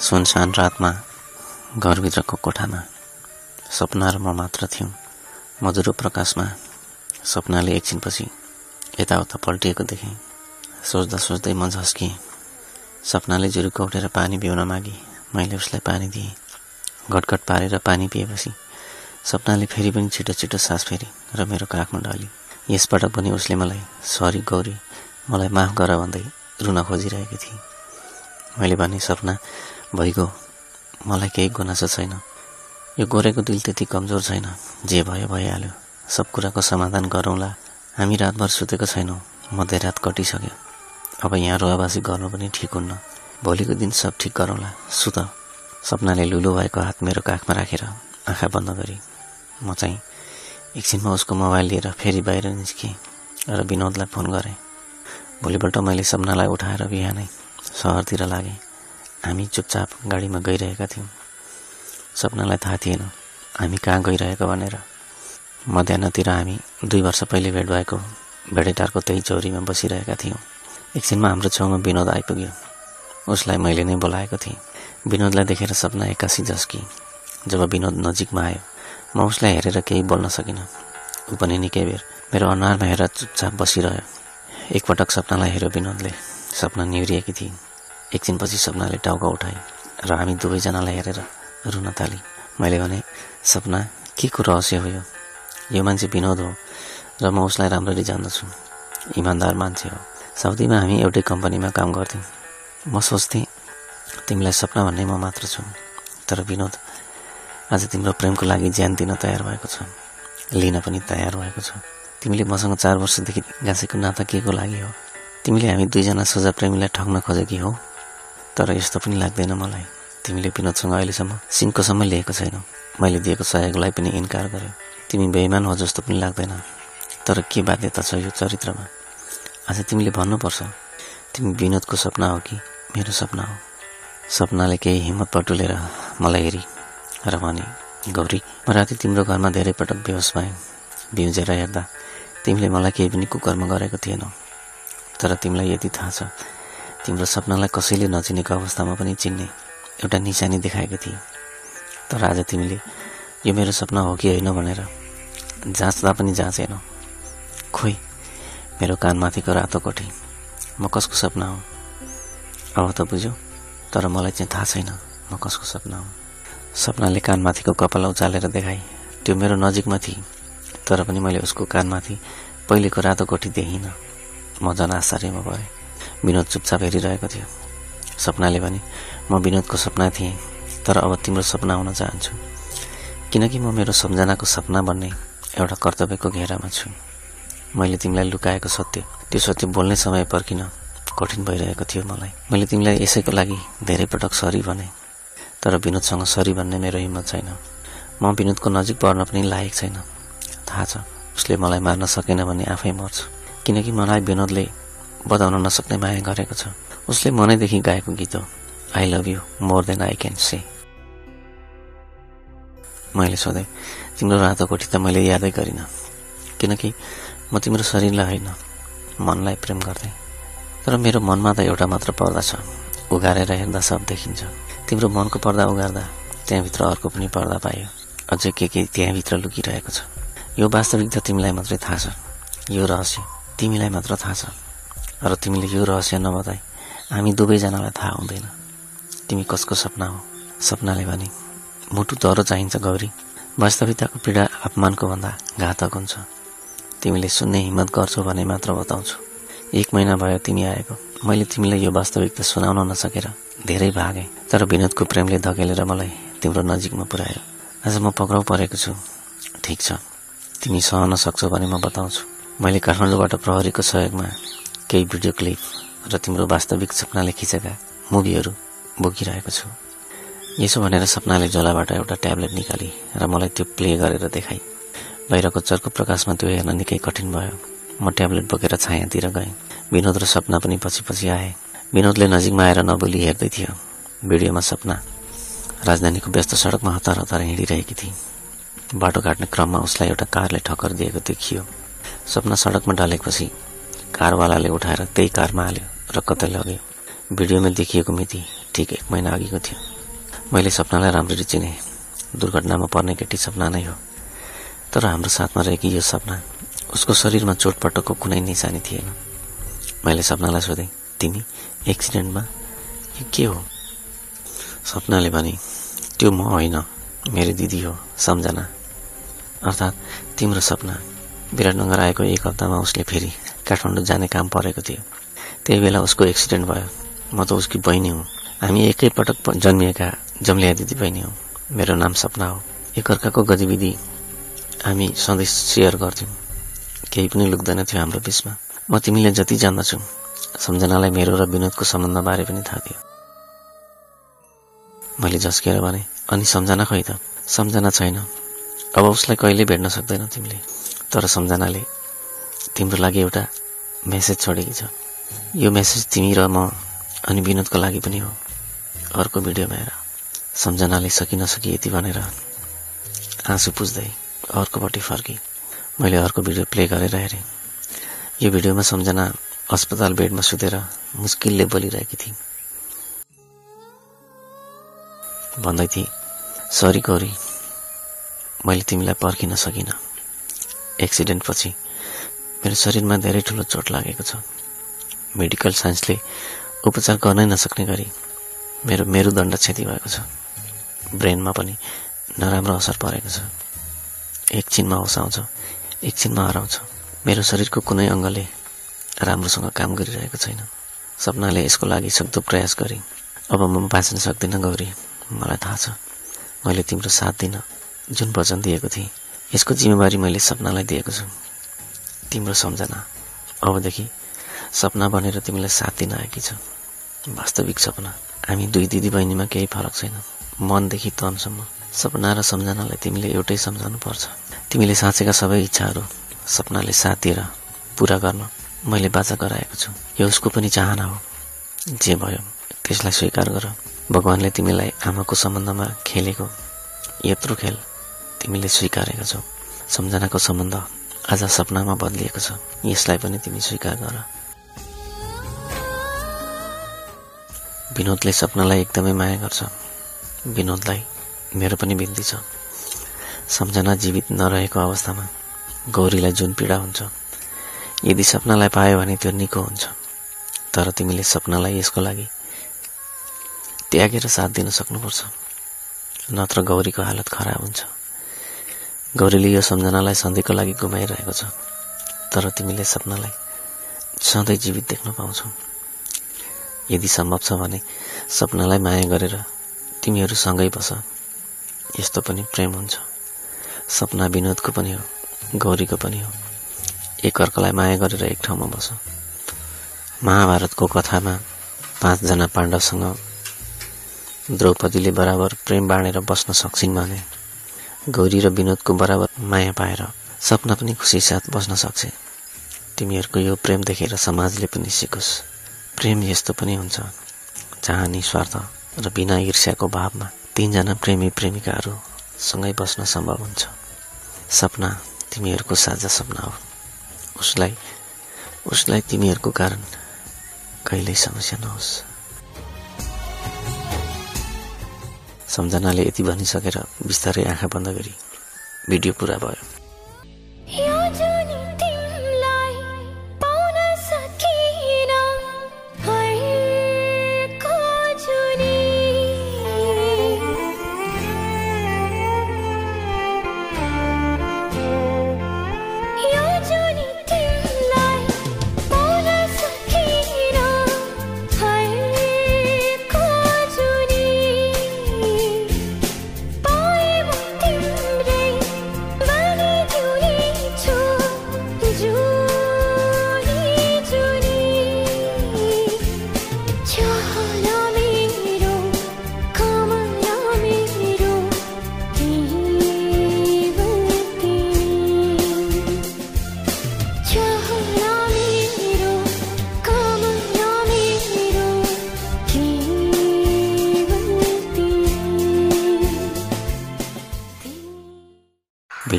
सुनसान रातमा घरभित्रको कोठामा सपना र म मात्र थियौँ। मधुरो प्रकाशमा सपनाले एकछिनपछि यताउता पल्टिएको देखेँ। सोच्दा सोच्दै म झस्किएँ। सपनाले जुरुको उठेर पानी पिउन मागे मैले उसलाई पानी दिएँ। घटघट पारेर पानी पिएपछि सपनाले फेरि पनि छिटो छिटो सास फेरि र मेरो काखमा ढली। यसपटक पनि उसले मलाई सरी गौरी मलाई माफ गर भन्दै रुन खोजिरहेकी थिए। मैले भने सपना भइगयो। मलाई केही गुनासो छैन। यो गोरेको दिल त्यति कमजोर छैन जे भयो भइहाल्यो। सब कुराको समाधान गरौँला। हामी रातभर सुतेको छैनौँ। मध्यरात कटिसक्यो। अब यहाँ रोवाबासी गर्नु पनि ठिक हुन्न। भोलिको दिन सब ठिक गरौँला। सुत। सपनाले लुलो भएको हात मेरो काखमा राखेर आँखा बन्द गरी। म चाहिँ एकछिनमा उसको मोबाइल लिएर फेरि बाहिर निस्केँ र विनोदलाई फोन गरेँ। भोलिपल्ट मैले सपनालाई उठाएर बिहानै सहरतिर लागेँ। हामी चुपचाप गाडीमा गइरहेका थियौँ। सपनालाई थाहा थिएन हामी कहाँ गइरहेको भनेर? मध्याहतिर हामी दुई वर्ष पहिले भेट भएको भेडेटारको त्यही चौरीमा बसिरहेका थियौँ। एकछिनमा हाम्रो छेउमा विनोद आइपुग्यो। उसलाई मैले नै बोलाएको थिएँ। विनोदलाई देखेर सपना एक्कासी झस्की जब विनोद नजिकमा आयो म उसलाई हेरेर केही बोल्न सकिनँ। ऊ पनि निकै बेर मेरो अनुहारमा हेरेर चुपचाप बसिरह्यो। एकपटक सपनालाई हेऱ्यो विनोदले। सपना निहुरिएकी थिइन्। एकछिनपछि सपनाले टाउका उठाए र हामी दुवैजनालाई हेरेर रुन थाली। मैले भने सपना के को रहस्य हो यो? यो मान्छे विनोद हो र म उसलाई राम्ररी जान्दछु। इमान्दार मान्छे हो। साउदीमा हामी एउटै कम्पनीमा काम गर्थ्यौँ। म सोच्थेँ तिमीलाई सपना भन्ने म मात्र छु। तर विनोद आज तिम्रो प्रेमको लागि ज्यान दिन तयार भएको छ। लिन पनि तयार भएको छ। तिमीले मसँग चार वर्षदेखि गाँसेको नाता के को लागि हो? तिमीले हामी दुईजना सजा प्रेमीलाई ठग्न खोजेकी हौ। तर यस्तो पनि लाग्दैन मलाई। तिमीले विनोदसँग अहिलेसम्म सिङ्कोसम्म लिएको छैनौ। मैले दिएको सहयोगलाई पनि इन्कार गर्यो। तिमी बेइमान हो जस्तो पनि लाग्दैन। तर के बाध्यता छ यो चरित्रमा? आज तिमीले भन्नुपर्छ। तिमी विनोदको सपना हो कि मेरो सपना हो? सपनाले केही हिम्मत पटुलेर मलाई हेरी र भने गौरी म राति तिम्रो घरमा धेरै पटक बेहोस भएँ। बिउजेर हेर्दा तिमीले मलाई केही पनि कुकर्म गरेको थिएनौ। तर तिमीलाई यति थाहा छ तिम्रो सपनालाई कसैले नचिनेको अवस्थामा पनि चिन्ने एउटा निशानी देखाएको थिए। तर आज तिमीले यो मेरो सपना हो कि होइन भनेर जाँच्दा पनि जाँचेनौ। खोइ मेरो कानमाथिको रातो कोठी म कसको सपना हो? अब त बुझ्यौ तर मलाई चाहिँ थाहा छैन म कसको सपना हो। सपनाले कानमाथिको कपाल उचालेर देखाए त्यो मेरो नजिकमा थिए तर पनि मैले उसको कानमाथि पहिलेको रातो कोठी देखिनँ। म झन् आश्चर्यमा परेँ विनोद चुपचाप हेरिरहेको थियो। सपनाले भने म विनोदको सपना थिएँ तर अब तिम्रो सपना हुन चाहन्छु। किनकि म मेरो सम्झनाको सपना भन्ने एउटा कर्तव्यको घेरामा छु। मैले तिमीलाई लुकाएको सत्य त्यो सत्य बोल्ने समय पर्खिन कठिन भइरहेको थियो मलाई। मैले तिमीलाई यसैको लागि धेरै पटक सरी भने तर विनोदसँग सरी भन्ने मेरो हिम्मत छैन। म विनोदको नजिक पर्न पनि लायक छैन। थाहा छ उसले मलाई मार्न सकेन भने आफै मर्छ। किनकि मलाई विनोदले बताउन नसक्ने माया गरेको छ। उसले मनैदेखि गाएको गीत हो। I love you more than I can say मैले सोधेँ तिम्रो रातो कोठी त मैले यादै गरिनँ। किनकि म तिम्रो शरीरलाई होइन मनलाई प्रेम गर्थेँ तर मेरो मनमा त एउटा मात्र पर्दा छ उघारेर हेर्दा सब देखिन्छ। तिम्रो मनको पर्दा उघार्दा त्यहाँभित्र अर्को पनि पर्दा पायो। अझै के के त्यहाँभित्र लुकिरहेको छ। यो वास्तविकता तिमीलाई मात्रै थाहा छ। यो रहस्य तिमीलाई मात्र थाहा छ। र तिमीले यो रहस्य नबताई। हामी दुवैजनालाई थाहा हुँदैन। तिमी कसको सपना हो? सपनाले भने मुटु दह्रो चाहिन्छ गौरी। वास्तविकताको पीडा अपमानको भन्दा घातक हुन्छ। तिमीले सुन्ने हिम्मत गर्छौ भने मात्र बताउँछु। एक महिना भयो तिमी आएको। मैले तिमीलाई यो वास्तविकता सुनाउन नसकेर धेरै भागेँ तर विनोदको प्रेमले धकेलेर मलाई तिम्रो नजिकमा पुर्यायो आज म पक्राउ परेको छु। ठिक छ। तिमी सहन सक्छौ भने म बताउँछु। मैले काठमाडौँबाट प्रहरीको सहयोगमा केही भिडियो क्लिप र तिम्रो वास्तविक सपनाले खिचेका मुभीहरू बोकिरहेको छु। यसो भनेर सपनाले झोलाबाट एउटा ट्याब्लेट निकाली र मलाई त्यो प्ले गरेर देखाई। बाहिरको चर्को प्रकाशमा त्यो हेर्न निकै कठिन भयो। म ट्याब्लेट बोकेर छायातिर गएँ। विनोद र सपना पनि पछि पछि आए। विनोदले नजिकमा आएर नबोली हेर्दै थियो। भिडियोमा सपना राजधानीको व्यस्त सडकमा हतार हतार हिँडिरहेकी थिए बाटो काट्ने क्रममा उसलाई एउटा कारले ठक्कर दिएको देखियो। सपना सडकमा ढलेपछि कारवालाले उठाएर त्यही कारमा हाल्यो र कतै लग्यो। भिडियोमा देखिएको मिति ठिक एक महिना अघिको थियो। मैले सपनालाई राम्ररी चिने। दुर्घटनामा पर्ने केटी सपना नै हो। तर हाम्रो साथमा रहेकी यो सपना उसको शरीरमा चोटपटकको कुनै निशानी थिएन। मैले सपनालाई सोधेँ तिमी एक्सिडेन्टमा कि के हो? सपनाले भने त्यो म होइन मेरो दिदी हो सम्झना। अर्थात् तिम्रो सपना। विराटनगर आएको एक हप्तामा उसले फेरि काठमाडौँ जाने काम परेको थियो। त्यही बेला उसको एक्सिडेन्ट भयो। म त उसकी बहिनी हुँ। हामी एकैपटक जन्मिएका जम्लिया दिदी बहिनी हौ। मेरो नाम सपना हो। एकअर्काको गतिविधि हामी सधैँ सेयर गर्थ्यौँ। केही पनि लुक्दैन थियो हाम्रो बिचमा। म तिमीले जति जान्दछु सम्झनालाई मेरो र विनोदको सम्बन्धबारे पनि थाहा थियो। मैले झस्केर भने अनि सम्झना खै त? सम्झना छैन। अब उसलाई कहिले भेट्न सक्दैनौ तिमीले? तर सम्झनाले तिम्रो लागि एउटा मेसेज छोडेकी छ। यो मेसेज तिमी र म अनि विनोदको लागि पनि हो। अर्को भिडियोमा हेर। सम्झनाले सकि नसकी यति भनेर आँसु पुज्दै अर्कोपट्टि फर्की। मैले अर्को भिडियो प्ले गरेर हेरेँ। यो भिडियोमा सम्झना अस्पताल बेडमा सुतेर मुस्किलले बोलिरहेकी थिइन्। भन्दै थिए सरी गौरी मैले तिमीलाई पर्खिन सकिनँ। एक्सिडेन्टपछि मेरो शरीरमा धेरै ठुलो चोट लागेको छ। मेडिकल साइन्सले उपचार गर्नै नसक्ने गरी मेरो मेरुदण्ड क्षति भएको छ। ब्रेनमा पनि नराम्रो असर परेको छ। एकछिनमा होस आउँछ एकछिनमा हराउँछ। मेरो शरीरको कुनै अङ्गले राम्रोसँग काम गरिरहेको छैन। सपनाले यसको लागि सक्दो प्रयास गरेँ। अब म बाँच्न सक्दिनँ गौरी मलाई थाहा छ। मैले तिम्रो साथ दिन जुन वचन दिएको थिएँ यसको जिम्मेवारी मैले सपनालाई दिएको छु। तिम्रो सम्झना। अबदेखि सपना बनेर तिमीलाई साथ दिन आएकी छ। वास्तविक सपना। हामी दुई दिदी बहिनीमा केही फरक छैन। मनदेखि तनसम्म। सपना र सम्झनालाई तिमीले एउटै सम्झाउनु पर्छ तिमीले साँचेका सबै इच्छाहरू सपनाले साथ दिएर पुरा गर्न मैले बाचा गराएको छु। यो उसको पनि चाहना हो। जे भयो त्यसलाई स्वीकार गर। भगवान्ले तिमीलाई आमाको सम्बन्धमा खेलेको यत्रो खेल तिमीले स्वीकारेका छौ। सम्झनाको सम्बन्ध आज सपनामा बदलिएको छ। यसलाई पनि तिमी स्वीकार गर। विनोदले सपनालाई एकदमै माया गर्छ। विनोदलाई मेरो पनि बिन्ती छ। सम्झना जीवित नरहेको अवस्थामा गौरीलाई जुन पीडा हुन्छ यदि सपनालाई पायो भने त्यो निको हुन्छ। तर तिमीले सपनालाई यसको लागि त्यागेर साथ दिन सक्नुपर्छ। नत्र गौरीको हालत खराब हुन्छ। गौरीले यो सम्झनालाई सधैँको लागि गुमाइरहेको छ तर तिमीले सपनालाई सधैँ जीवित देख्न पाउँछौ। यदि सम्भव छ भने सपनालाई माया गरेर तिमीहरू सँगै बस। यस्तो पनि प्रेम हुन्छ। सपना विनोदको पनि हो गौरीको पनि हो। एकअर्कालाई माया गरेर एक ठाउँमा बस। महाभारतको कथामा पाँचजना पाण्डवसँग द्रौपदीले बराबर प्रेम बाँडेर बस्न सक्छिन् भने गौरी र विनोदको बराबर माया पाएर सपना पनि खुसी साथ बस्न सक्छ। तिमीहरूको यो प्रेम देखेर समाजले पनि सिकोस्। प्रेम यस्तो पनि हुन्छ जहाँ निस्वार्थ र बिना ईर्ष्याको भावमा तिनजना प्रेमी प्रेमिकाहरू सँगै बस्न सम्भव हुन्छ। सपना तिमीहरूको साझा सपना हो। उसलाई उसलाई तिमीहरूको कारण कहिल्यै समस्या नहोस्। सम्झनाले यति भनिसकेर बिस्तारै आँखा बन्द गरी भिडियो पुरा भयो।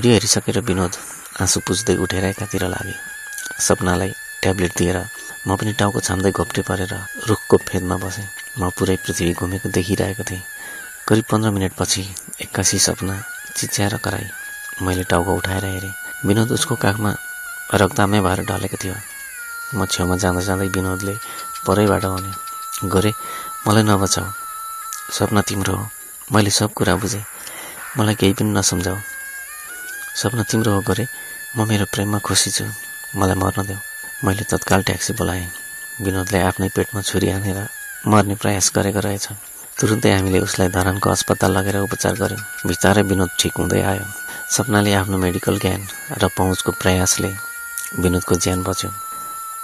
भिडियो हेरिसकेर विनोद आँसु पुज्दै उठेर एकातिर लागे सपनालाई ट्याब्लेट दिएर म पनि टाउको छाम्दै घोप्टे परेर रुखको फेदमा बसेँ। म पुरै पृथ्वी घुमेको देखिरहेको थिएँ। करिब पन्ध्र मिनटपछि एक्कासी सपना चिच्याएर कराई। मैले टाउको उठाएर हेरेँ। विनोद उसको काखमा रक्तामै भएर ढलेको थियो। म छेउमा जाँदा जाँदै विनोदले परैबाट भने गोरे मलाई नबचाऊ। सपना तिम्रो हो। मैले सब कुरा बुझेँ। मलाई केही पनि नसम्झाऊ। सपना तिम्रो हो गरे म मेरो प्रेममा खुसी छु। मलाई मर्न देऊ। मैले तत्काल ट्याक्सी बोलाएँ। विनोदले आफ्नै पेटमा छुरी हानेर मर्ने प्रयास गरेको रहेछ। तुरुन्तै हामीले उसलाई धरानको अस्पताल लगेर उपचार गऱ्यौँ। बिस्तारै विनोद ठिक हुँदै आयो। सपनाले आफ्नो मेडिकल ज्ञान र पहुँचको प्रयासले विनोदको ज्यान बच्यो।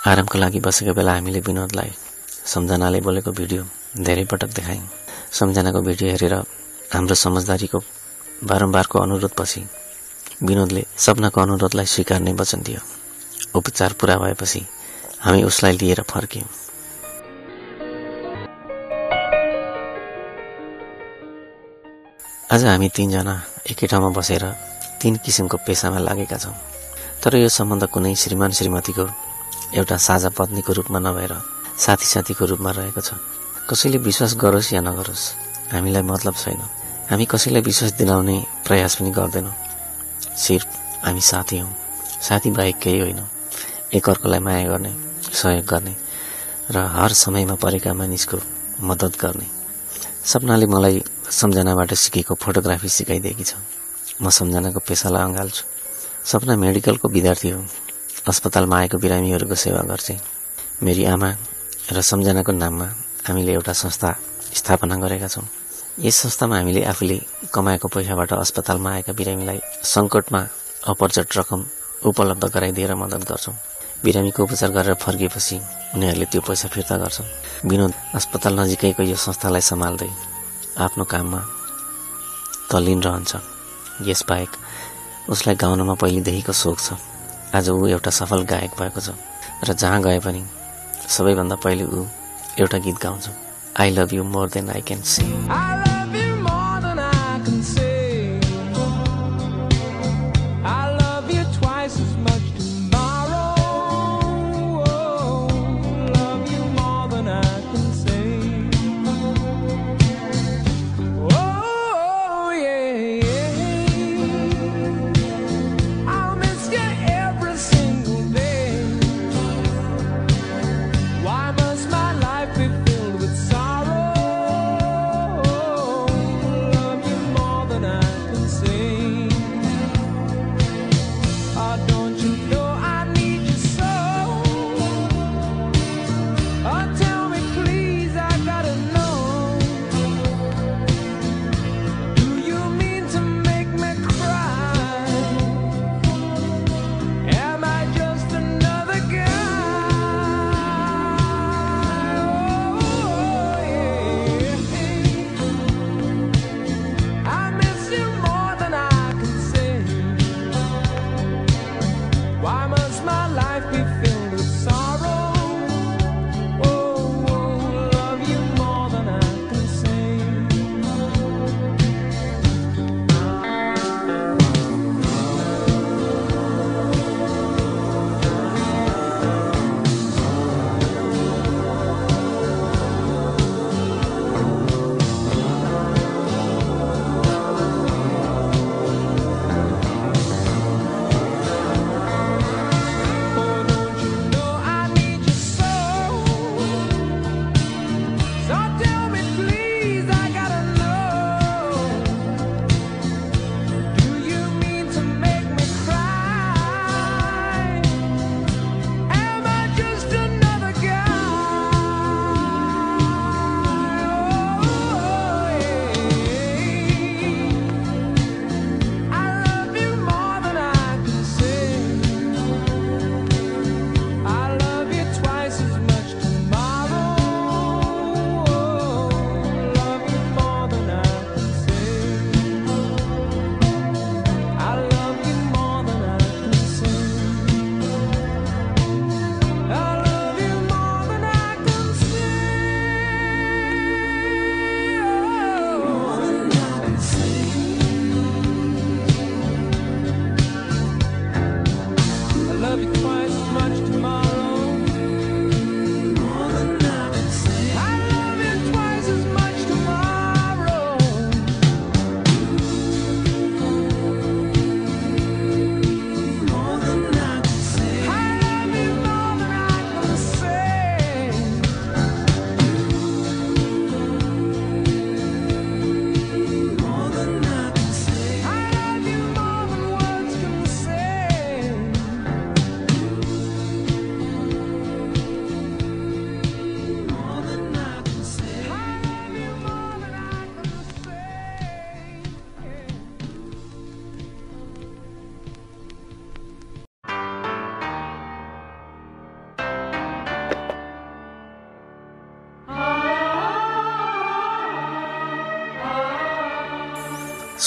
आरामको लागि बसेको बेला हामीले विनोदलाई सम्झनाले बोलेको भिडियो धेरै पटक देखायौँ। सम्झनाको भिडियो हेरेर हाम्रो समझदारीको बारम्बारको अनुरोधपछि विनोदले सपनाको अनुरोधलाई स्वीकार्ने वचन दियो। उपचार पुरा भएपछि हामी उसलाई लिएर फर्क्यौँ। आज हामी तिनजना एकै ठाउँमा बसेर तिन किसिमको पेसामा लागेका छौँ। तर यो सम्बन्ध कुनै श्रीमान श्रीमतीको एउटा साझा पत्नीको रूपमा नभएर साथी साथीको रूपमा रहेको छ। कसैले विश्वास गरोस् या नगरोस् हामीलाई मतलब छैन। हामी कसैलाई विश्वास दिलाउने प्रयास पनि गर्दैनौँ। सिर्फ हामी साथी हौँ। साथी बाहेक केही होइन। एकअर्कोलाई माया गर्ने सहयोग गर्ने र हर समयमा परेका मानिसको मद्दत गर्ने। सपनाले मलाई सम्झनाबाट सिकेको फोटोग्राफी सिकाइदिएकी छ। म सम्झनाको पेसालाई अँगाल्छु। सपना मेडिकलको विद्यार्थी हो। अस्पतालमा आएको बिरामीहरूको सेवा गर्छे। मेरी आमा र सम्झनाको नाममा हामीले एउटा संस्था स्थापना गरेका छौँ। यस संस्थामा हामीले आफूले कमाएको पैसाबाट अस्पतालमा आएका बिरामीलाई सङ्कटमा अपरचट रकम उपलब्ध गराइदिएर मद्दत गर्छौँ। बिरामीको उपचार गरेर फर्किएपछि उनीहरूले त्यो पैसा फिर्ता गर्छन्। विनोद अस्पताल नजिकैको यो संस्थालाई सम्हाल्दै आफ्नो काममा तल्लीन रहन्छ। यसबाहेक उसलाई गाउनमा पहिलेदेखिको सोख छ। आज ऊ एउटा सफल गायक भएको छ र जहाँ गए पनि सबैभन्दा पहिले ऊ एउटा गीत गाउँछ। I love you more than I can see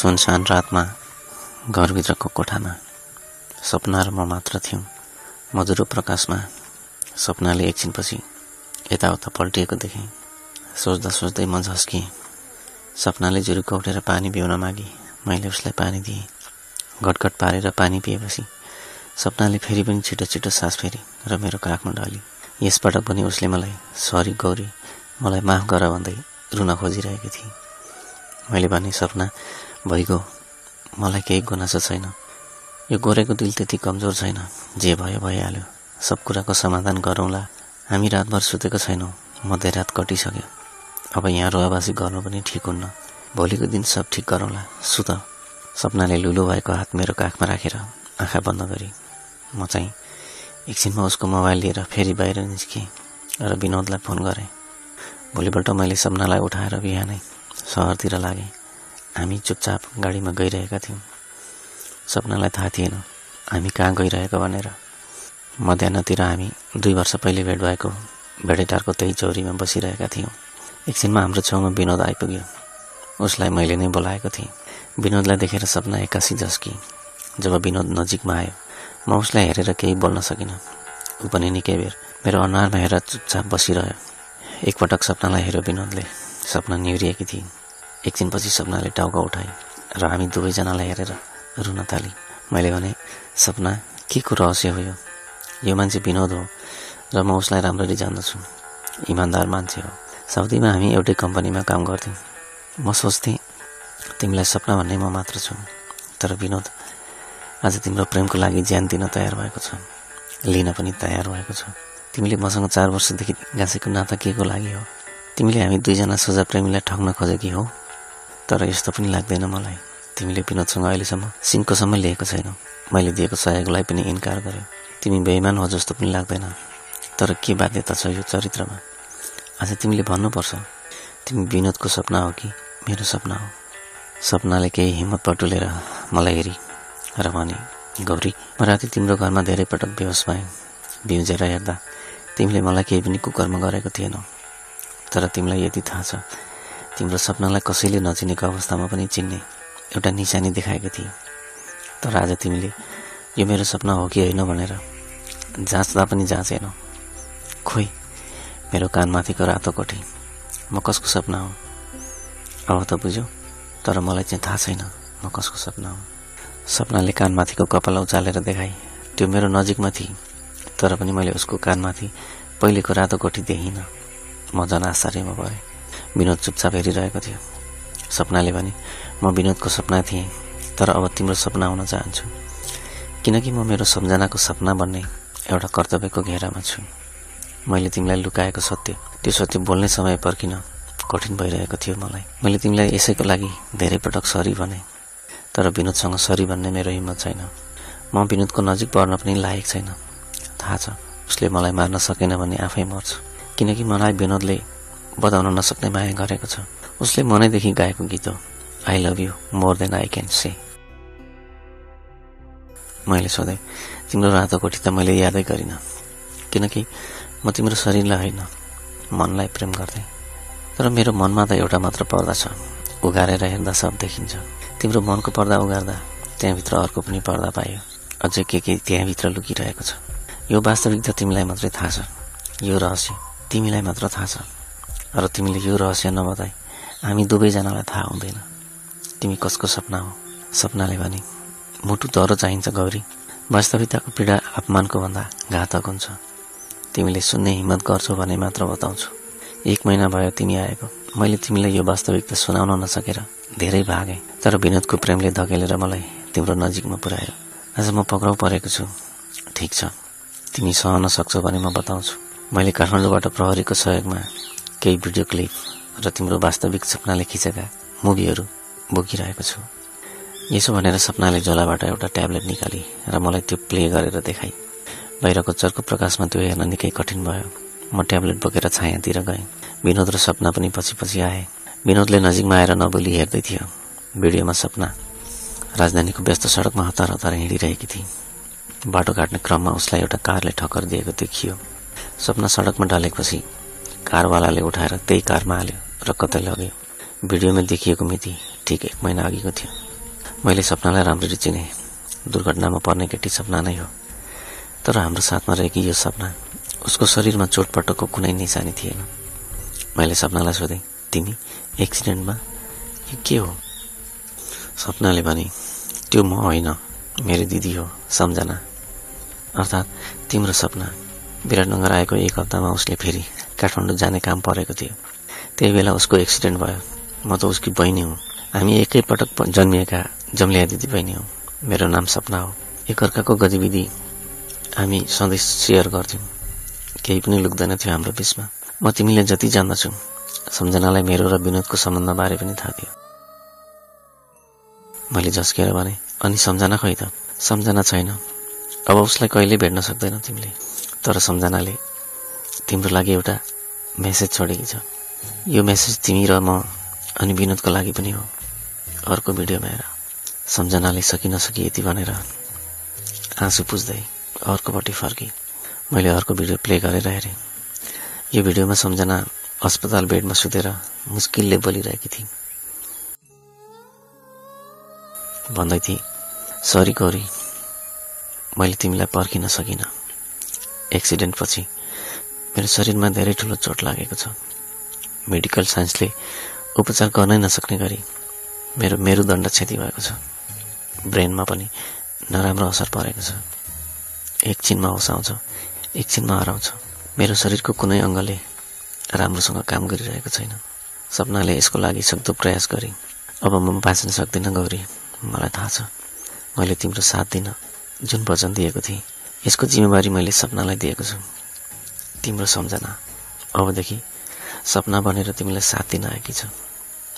सुनसान रातमा घरभित्रको कोठामा। सपना र म मात्र थियौँ। मधुरो प्रकाशमा सपनाले एकछिनपछि यताउता पल्टिएको देखेँ। सोच्दा सोच्दै म झस्किएँ सपनाले जुरुको उठेर पानी पिउन मागी। मैले उसलाई पानी दिएँ। घटघट पारेर पानी पिएपछि सपनाले फेरि पनि छिटो छिटो सास फेरि र मेरो काखमा ढली। यसपटक पनि उसले मलाई सरी गौरी मलाई माफ गर भन्दै रुन खोजिरहेकी थिए मैले भने सपना भइगयो। मलाई केही गुनासो छैन। यो गोरेको दिल त्यति कमजोर छैन जे भयो भइहाल्यो। सब कुराको समाधान गरौँला। हामी रातभर सुतेको छैनौँ। मध्यरात कटिसक्यो। अब यहाँ रोवाबासी गर्नु पनि ठिक हुन्न। भोलिको दिन सब ठिक गरौँला। सुत। सपनाले लुलु भएको हात मेरो काखमा राखेर आँखा बन्द गरी म चाहिँ एकछिनमा उसको मोबाइल लिएर फेरि बाहिर निस्केँ र विनोदलाई फोन गरेँ। भोलिपल्ट मैले सपनालाई उठाएर बिहानै सहरतिर लागेँ। हामी चुपचाप गाडीमा गइरहेका थियौँ। सपनालाई थाहा थिएन हामी कहाँ गइरहेको भनेर? मध्याहतिर हामी दुई वर्ष पहिले भेट भएको भेडेटारको त्यही चौरीमा बसिरहेका थियौँ। एकछिनमा हाम्रो छेउमा विनोद आइपुग्यो। उसलाई मैले नै बोलाएको थिएँ। विनोदलाई देखेर सपना एक्कासी झस्की जब विनोद नजिकमा आयो म उसलाई हेरेर केही बोल्न सकिनँ। ऊ पनि निकै बेर मेरो अनुहारमा हेरेर चुपचाप बसिरह्यो। एकपटक सपनालाई हेऱ्यो विनोदले। सपना निहुरिएकी थिइन्। एकछिनपछि सपनाले टाउको उठाए र हामी दुवैजनालाई हेरेर रुन थाली। मैले भने सपना के को रहस्य हो यो? यो मान्छे विनोद हो र म उसलाई राम्ररी जान्दछु। इमान्दार मान्छे हो। साउदीमा हामी एउटै कम्पनीमा काम गर्थ्यौँ। म सोच्थेँ तिमीलाई सपना भन्ने म मात्र छु। तर विनोद आज तिम्रो प्रेमको लागि ज्यान दिन तयार भएको छ। लिन पनि तयार भएको छ। तिमीले मसँग चार वर्षदेखि गाँसेको नाता के को लागि हो? तिमीले हामी दुईजना सोझा प्रेमीलाई ठग्न खोजेकी हौ। तर यस्तो पनि लाग्दैन मलाई। तिमीले विनोदसँग अहिलेसम्म सिङ्कोसम्म लिएको छैनौ। मैले दिएको सहयोगलाई पनि इन्कार गर्यो। तिमी बेइमान हो जस्तो पनि लाग्दैन। तर के बाध्यता छ यो चरित्रमा? आज तिमीले भन्नुपर्छ। तिमी विनोदको सपना हो कि मेरो सपना हो? सपनाले केही हिम्मत पटुलेर मलाई हेरी र भने गौरी म राति तिम्रो घरमा धेरै पटक बेहोस भएँ। बिउजेर हेर्दा तिमीले मलाई केही पनि कुकर्म गरेको थिएनौ। तर तिमीलाई यति थाहा छ तिम्रो सपनालाई कसैले नचिनेको अवस्थामा पनि चिन्ने एउटा निशानी देखाएको थिए। तर आज तिमीले यो मेरो सपना हो कि होइन भनेर जाँच्दा पनि जाँचेनौ। खोइ मेरो कानमाथिको रातो कोठी म कसको सपना हो? अब त बुझ्यौ तर मलाई चाहिँ थाहा छैन म कसको सपना हो। सपनाले कानमाथिको कपाल उचालेर देखाए त्यो मेरो नजिकमा थिए तर पनि मैले उसको कानमाथि पहिलेको रातो कोठी देखिनँ। म झन् आश्चर्यमा परेँ विनोद चुपचाप हेरिरहेको थियो। सपनाले भने म विनोदको सपना थिएँ तर अब तिम्रो सपना हुन चाहन्छु। किनकि म मेरो सम्झनाको सपना बन्ने एउटा कर्तव्यको घेरामा छु। मैले तिमीलाई लुकाएको सत्य त्यो सत्य बोल्ने समय पर्खिन कठिन भइरहेको थियो मलाई। मैले तिमीलाई यसैको लागि धेरै पटक सरी भने तर विनोदसँग सरी भन्ने मेरो हिम्मत छैन। म विनोदको नजिक बढ्न पनि लायक छैन। थाहा छ उसले मलाई मार्न सकेन भने आफै मर्छ। किनकि मलाई विनोदले बताउन नसक्ने माया गरेको छ। उसले मनैदेखि गाएको गीत हो। I love you more than I can say मैले सोधेँ तिम्रो रातो कोठी त मैले यादै गरिनँ। किनकि म तिम्रो शरीरलाई होइन मनलाई प्रेम गर्थेँ तर मेरो मनमा त एउटा मात्र पर्दा छ। उघारेर हेर्दा सब देखिन्छ। तिम्रो मनको पर्दा उगार्दा त्यहाँभित्र अर्को पनि पर्दा पायो। अझै के के त्यहाँभित्र लुकिरहेको छ। यो वास्तविकता तिमीलाई मात्रै थाहा छ। यो रहस्य तिमीलाई मात्र थाहा छ। र तिमीले यो रहस्य नबताई। हामी दुवैजनालाई थाहा हुँदैन। तिमी कसको सपना हो? सपनाले भने मुटु दह्रो चाहिन्छ गौरी। वास्तविकताको पीडा अपमानको भन्दा घातक हुन्छ। तिमीले सुन्ने हिम्मत गर्छौ भने मात्र बताउँछु। एक महिना भयो तिमी आएको। मैले तिमीलाई यो वास्तविकता सुनाउन नसकेर धेरै भागेँ। तर विनोदको प्रेमले धकेलेर मलाई तिम्रो नजिकमा पुर्यायो आज म पक्राउ परेको छु। ठिक छ। तिमी सहन सक्छौ भने म बताउँछु। मैले काठमाडौँबाट प्रहरीको सहयोगमा केही भिडियो क्लिप र तिम्रो वास्तविक सपनाले खिचेका मुभीहरू बोकिरहेको छु। यसो भनेर सपनाले झोलाबाट एउटा ट्याब्लेट निकाली र मलाई त्यो प्ले गरेर देखाई। बाहिरको चर्को प्रकाशमा त्यो हेर्न निकै कठिन भयो। म ट्याब्लेट बोकेर छायातिर गएँ। विनोद र सपना पनि पछि पछि आए। विनोदले नजिकमा आएर नबोली हेर्दै थियो। भिडियोमा सपना राजधानीको व्यस्त सडकमा हतार हतार हिँडिरहेकी थिए बाटो काट्ने क्रममा उसलाई एउटा कारले ठक्कर दिएको देखियो। सपना सडकमा ढलेपछि कारवालाले उठाएर त्यही कारमा हाल्यो र कतै लग्यो। भिडियोमा देखिएको मिति ठिक एक महिना अघिको थियो। मैले सपनालाई राम्ररी चिने। दुर्घटनामा पर्ने केटी सपना नै हो। तर हाम्रो साथमा रहेकी यो सपना उसको शरीरमा चोटपटकको कुनै निशानी थिएन। मैले सपनालाई सोधेँ तिमी एक्सिडेन्टमा कि के हो? सपनाले भने त्यो म होइन मेरो दिदी हो सम्झना। अर्थात् तिम्रो सपना विराटनगर आएको एक हप्तामा उसले फेरि काठमाडौँ जाने काम परेको थियो। त्यही बेला उसको एक्सिडेन्ट भयो। म त उसकी बहिनी हुँ। हामी एकैपटक जन्मिएका जम्लिया दिदी बहिनी हौ। मेरो नाम सपना हो। एकअर्काको गतिविधि हामी सधैँ सेयर गर्थ्यौँ। केही पनि लुक्दैन थियो हाम्रो बिचमा। म तिमीले जति जान्दछौ सम्झनालाई मेरो र विनोदको सम्बन्धबारे पनि थाहा थियो। मैले झस्केर भने अनि सम्झना खै त? सम्झना छैन। अब उसलाई कहिल्यै भेट्न सक्दैनौ तिमीले? तर सम्झनाले तिम्रो लागि एउटा मेसेज छोडेकी छ। यो मेसेज तिमी र म अनि विनोदको लागि पनि हो। अर्को भिडियोमा हेर। सम्झनाले सकि नसकी यति भनेर आँसु पुज्दै अर्कोपट्टि फर्की। मैले अर्को भिडियो प्ले गरेर हेरेँ। यो भिडियोमा सम्झना अस्पताल बेडमा सुतेर मुस्किलले बोलिरहेकी थिइन्। भन्दै थिएँ सरी गौरी मैले तिमीलाई पर्खिन सकिनँ। एक्सिडेन्ट पछि मेरो शरीरमा धेरै ठुलो चोट लागेको छ। मेडिकल साइन्सले उपचार गर्नै नसक्ने गरी मेरो मेरुदण्ड क्षति भएको छ। ब्रेनमा पनि नराम्रो असर परेको छ। एकछिनमा होस आउँछ एकछिनमा हराउँछ। मेरो शरीरको कुनै अङ्गले राम्रोसँग काम गरिरहेको छैन। सपनाले यसको लागि सक्दो प्रयास गरेँ। अब म बाँच्न सक्दिनँ गौरी मलाई थाहा छ। मैले तिम्रो साथ दिन जुन वचन दिएको थिएँ यसको जिम्मेवारी मैले सपनालाई दिएको छु। तिम्रो सम्झना। अबदेखि सपना बनेर तिमीलाई साथ दिन आएकी छ।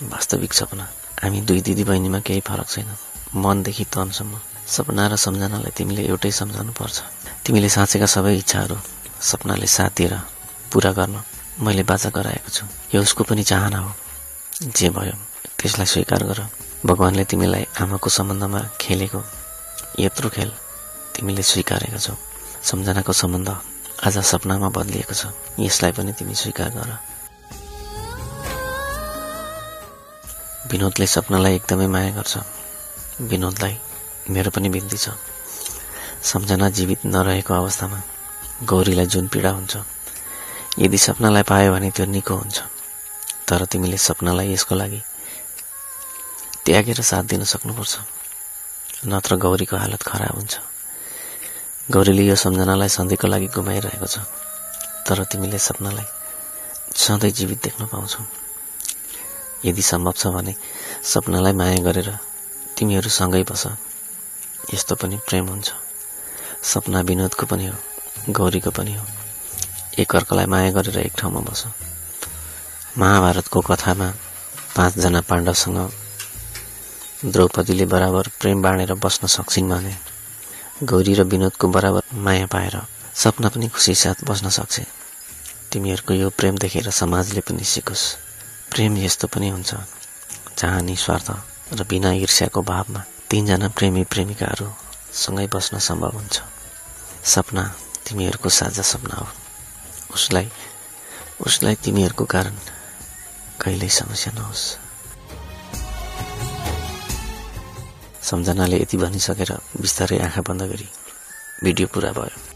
वास्तविक सपना। हामी दुई दिदी बहिनीमा केही फरक छैन। मनदेखि तनसम्म। सपना र सम्झनालाई तिमीले एउटै सम्झाउनु पर्छ तिमीले साँचेका सबै इच्छाहरू सपनाले साथ दिएर पुरा गर्न मैले बाचा गराएको छु। यो उसको पनि चाहना हो। जे भयो त्यसलाई स्वीकार गर। भगवान्ले तिमीलाई आमाको सम्बन्धमा खेलेको यत्रो खेल तिमीले स्वीकारेका छौ। सम्झनाको सम्बन्ध आज सपनामा बदलिएको छ। यसलाई पनि तिमी स्वीकार गर। विनोदले सपनालाई एकदमै माया गर्छ। विनोदलाई मेरो पनि बिन्ती छ। सम्झना जीवित नरहेको अवस्थामा गौरीलाई जुन पीडा हुन्छ यदि सपनालाई पायो भने त्यो निको हुन्छ। तर तिमीले सपनालाई यसको लागि त्यागेर साथ दिन सक्नुपर्छ। नत्र गौरीको हालत खराब हुन्छ। गौरीले यो सम्झनालाई सधैँको लागि गुमाइरहेको छ तर तिमीले सपनालाई सधैँ जीवित देख्न पाउँछौ। यदि सम्भव छ भने सपनालाई माया गरेर तिमीहरू सँगै बस। यस्तो पनि प्रेम हुन्छ। सपना विनोदको पनि हो गौरीको पनि हो। एकअर्कालाई माया गरेर एक ठाउँमा बस। महाभारतको कथामा पाँचजना पाण्डवसँग द्रौपदीले बराबर प्रेम बाँडेर बस्न सक्छिन् भने गौरी र विनोदको बराबर माया पाएर सपना पनि खुसी साथ बस्न सक्छ। तिमीहरूको यो प्रेम देखेर समाजले पनि सिकोस्। प्रेम यस्तो पनि हुन्छ जहाँ निस्वार्थ र बिना ईर्ष्याको भावमा तिनजना प्रेमी प्रेमिकाहरू सँगै बस्न सम्भव हुन्छ। सपना तिमीहरूको साझा सपना हो। उसलाई उसलाई तिमीहरूको कारण कहिल्यै समस्या नहोस्। सम्झनाले यति भनिसकेर बिस्तारै आँखा बन्द गरी भिडियो पुरा भयो।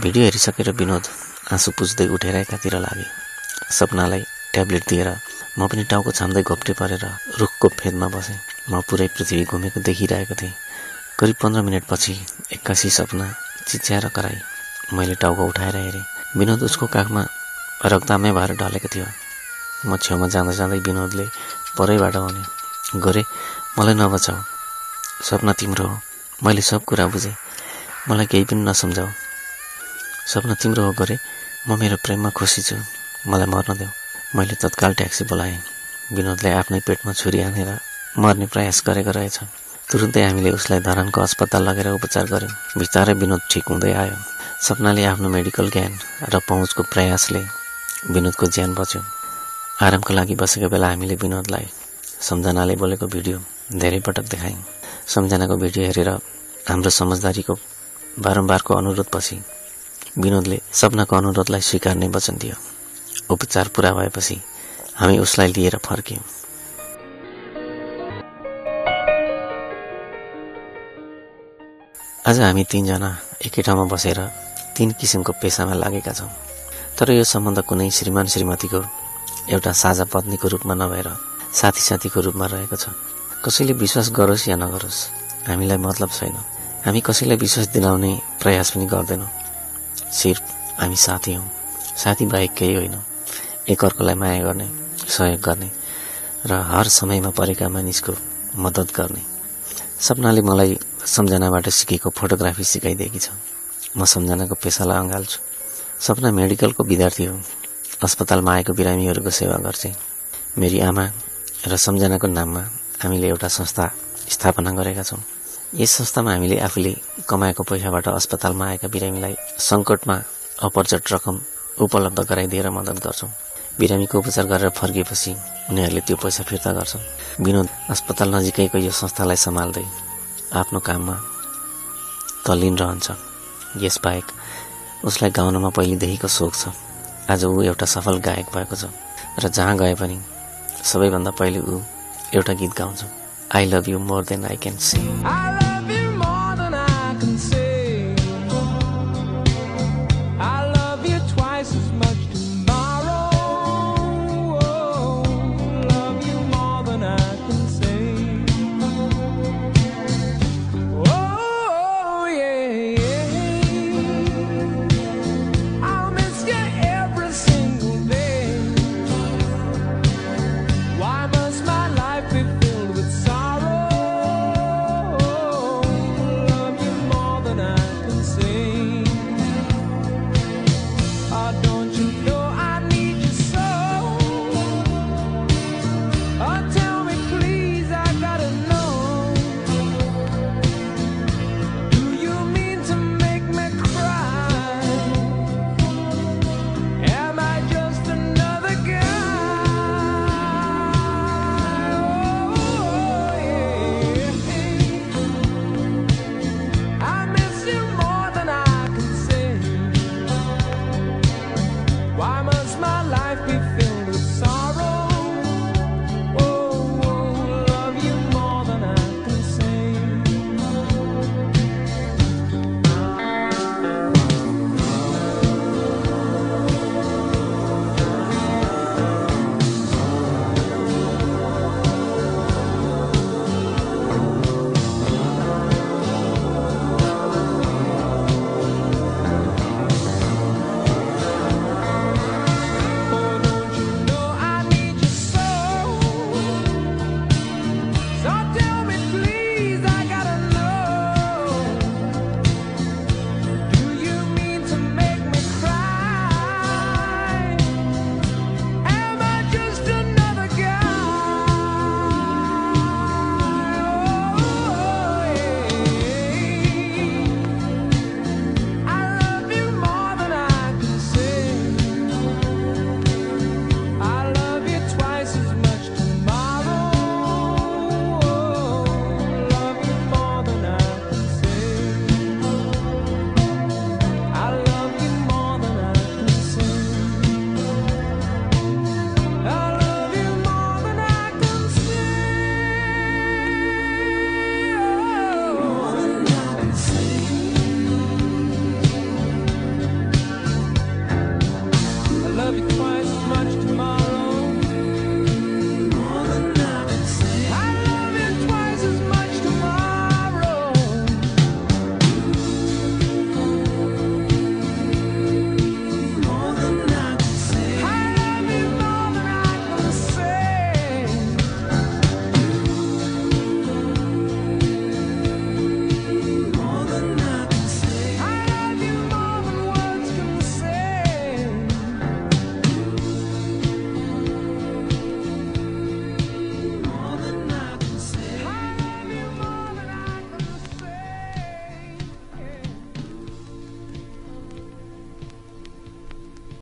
भिडियो हेरिसकेर विनोद आँसु पुज्दै उठेर एकातिर लागे सपनालाई ट्याब्लेट दिएर म पनि टाउको छाम्दै घोप्टे परेर रुखको फेदमा बसेँ। म पुरै पृथ्वी घुमेको देखिरहेको थिएँ। करिब पन्ध्र मिनटपछि एक्कासी सपना चिच्याएर कराई मैले टाउको उठाएर हेरेँ। विनोद उसको काखमा रक्तामै भएर ढलेको थियो। म छेउमा जाँदा जाँदै विनोदले परैबाट भने गरे मलाई नबचाऊ। सपना तिम्रो हो। मैले सब कुरा बुझेँ। मलाई केही पनि नसम्झाऊ। सपना तिम्रो हो गरे। म मेरो प्रेममा खुसी छु। मलाई मर्न देऊ। मैले तत्काल ट्याक्सी बोलाएँ। विनोदले आफ्नै पेटमा छुरी हानेर मर्ने प्रयास गरेको रहेछ। तुरुन्तै हामीले उसलाई धरानको अस्पताल लगेर उपचार गऱ्यौँ। बिस्तारै विनोद ठिक हुँदै आयो। सपनाले आफ्नो मेडिकल ज्ञान र पहुँचको प्रयासले विनोदको ज्यान बच्यो। आरामको लागि बसेको बेला हामीले विनोदलाई सम्झनाले बोलेको भिडियो धेरै पटक देखायौँ। सम्झनाको भिडियो हेरेर हाम्रो समझदारीको बारम्बारको अनुरोधपछि विनोदले सपनाको अनुरोधलाई स्वीकार्ने वचन दियो। उपचार पुरा भएपछि हामी उसलाई लिएर फर्क्यौँ। आज हामी तिनजना एकै ठाउँमा बसेर तिन किसिमको पेसामा लागेका छौँ। तर यो सम्बन्ध कुनै श्रीमान श्रीमतीको एउटा साझा पत्नीको रूपमा नभएर साथी साथीको रूपमा रहेको छ। कसैले विश्वास गरोस् या नगरोस् हामीलाई मतलब छैन। हामी कसैलाई विश्वास दिलाउने प्रयास पनि गर्दैनौँ। सिर्फ हामी साथी हौँ। साथी बाहेक केही होइनौँ। एकअर्कोलाई माया गर्ने सहयोग गर्ने र हर समयमा परेका मानिसको मद्दत गर्ने। सपनाले मलाई सम्झनाबाट सिकेको फोटोग्राफी सिकाइदिएकी छ। म सम्झनाको पेसालाई अँगाल्छु। सपना मेडिकलको विद्यार्थी हो। अस्पतालमा आएको बिरामीहरूको सेवा गर्छे। मेरी आमा र सम्झनाको नाममा हामीले एउटा संस्था स्थापना गरेका छौँ। यस संस्थामा हामीले आफूले कमाएको पैसाबाट अस्पतालमा आएका बिरामीलाई सङ्कटमा अपरचट रकम उपलब्ध गराइदिएर मद्दत गर्छौँ। बिरामीको उपचार गरेर फर्किएपछि उनीहरूले त्यो पैसा फिर्ता गर्छन्। विनोद अस्पताल नजिकैको यो संस्थालाई सम्हाल्दै आफ्नो काममा तल्लीन रहन्छ। यसबाहेक उसलाई गाउनमा पहिलेदेखिको सोख छ। आज ऊ एउटा सफल गायक भएको छ र जहाँ गए पनि सबैभन्दा पहिले ऊ एउटा गीत गाउँछ। I love you more than I can see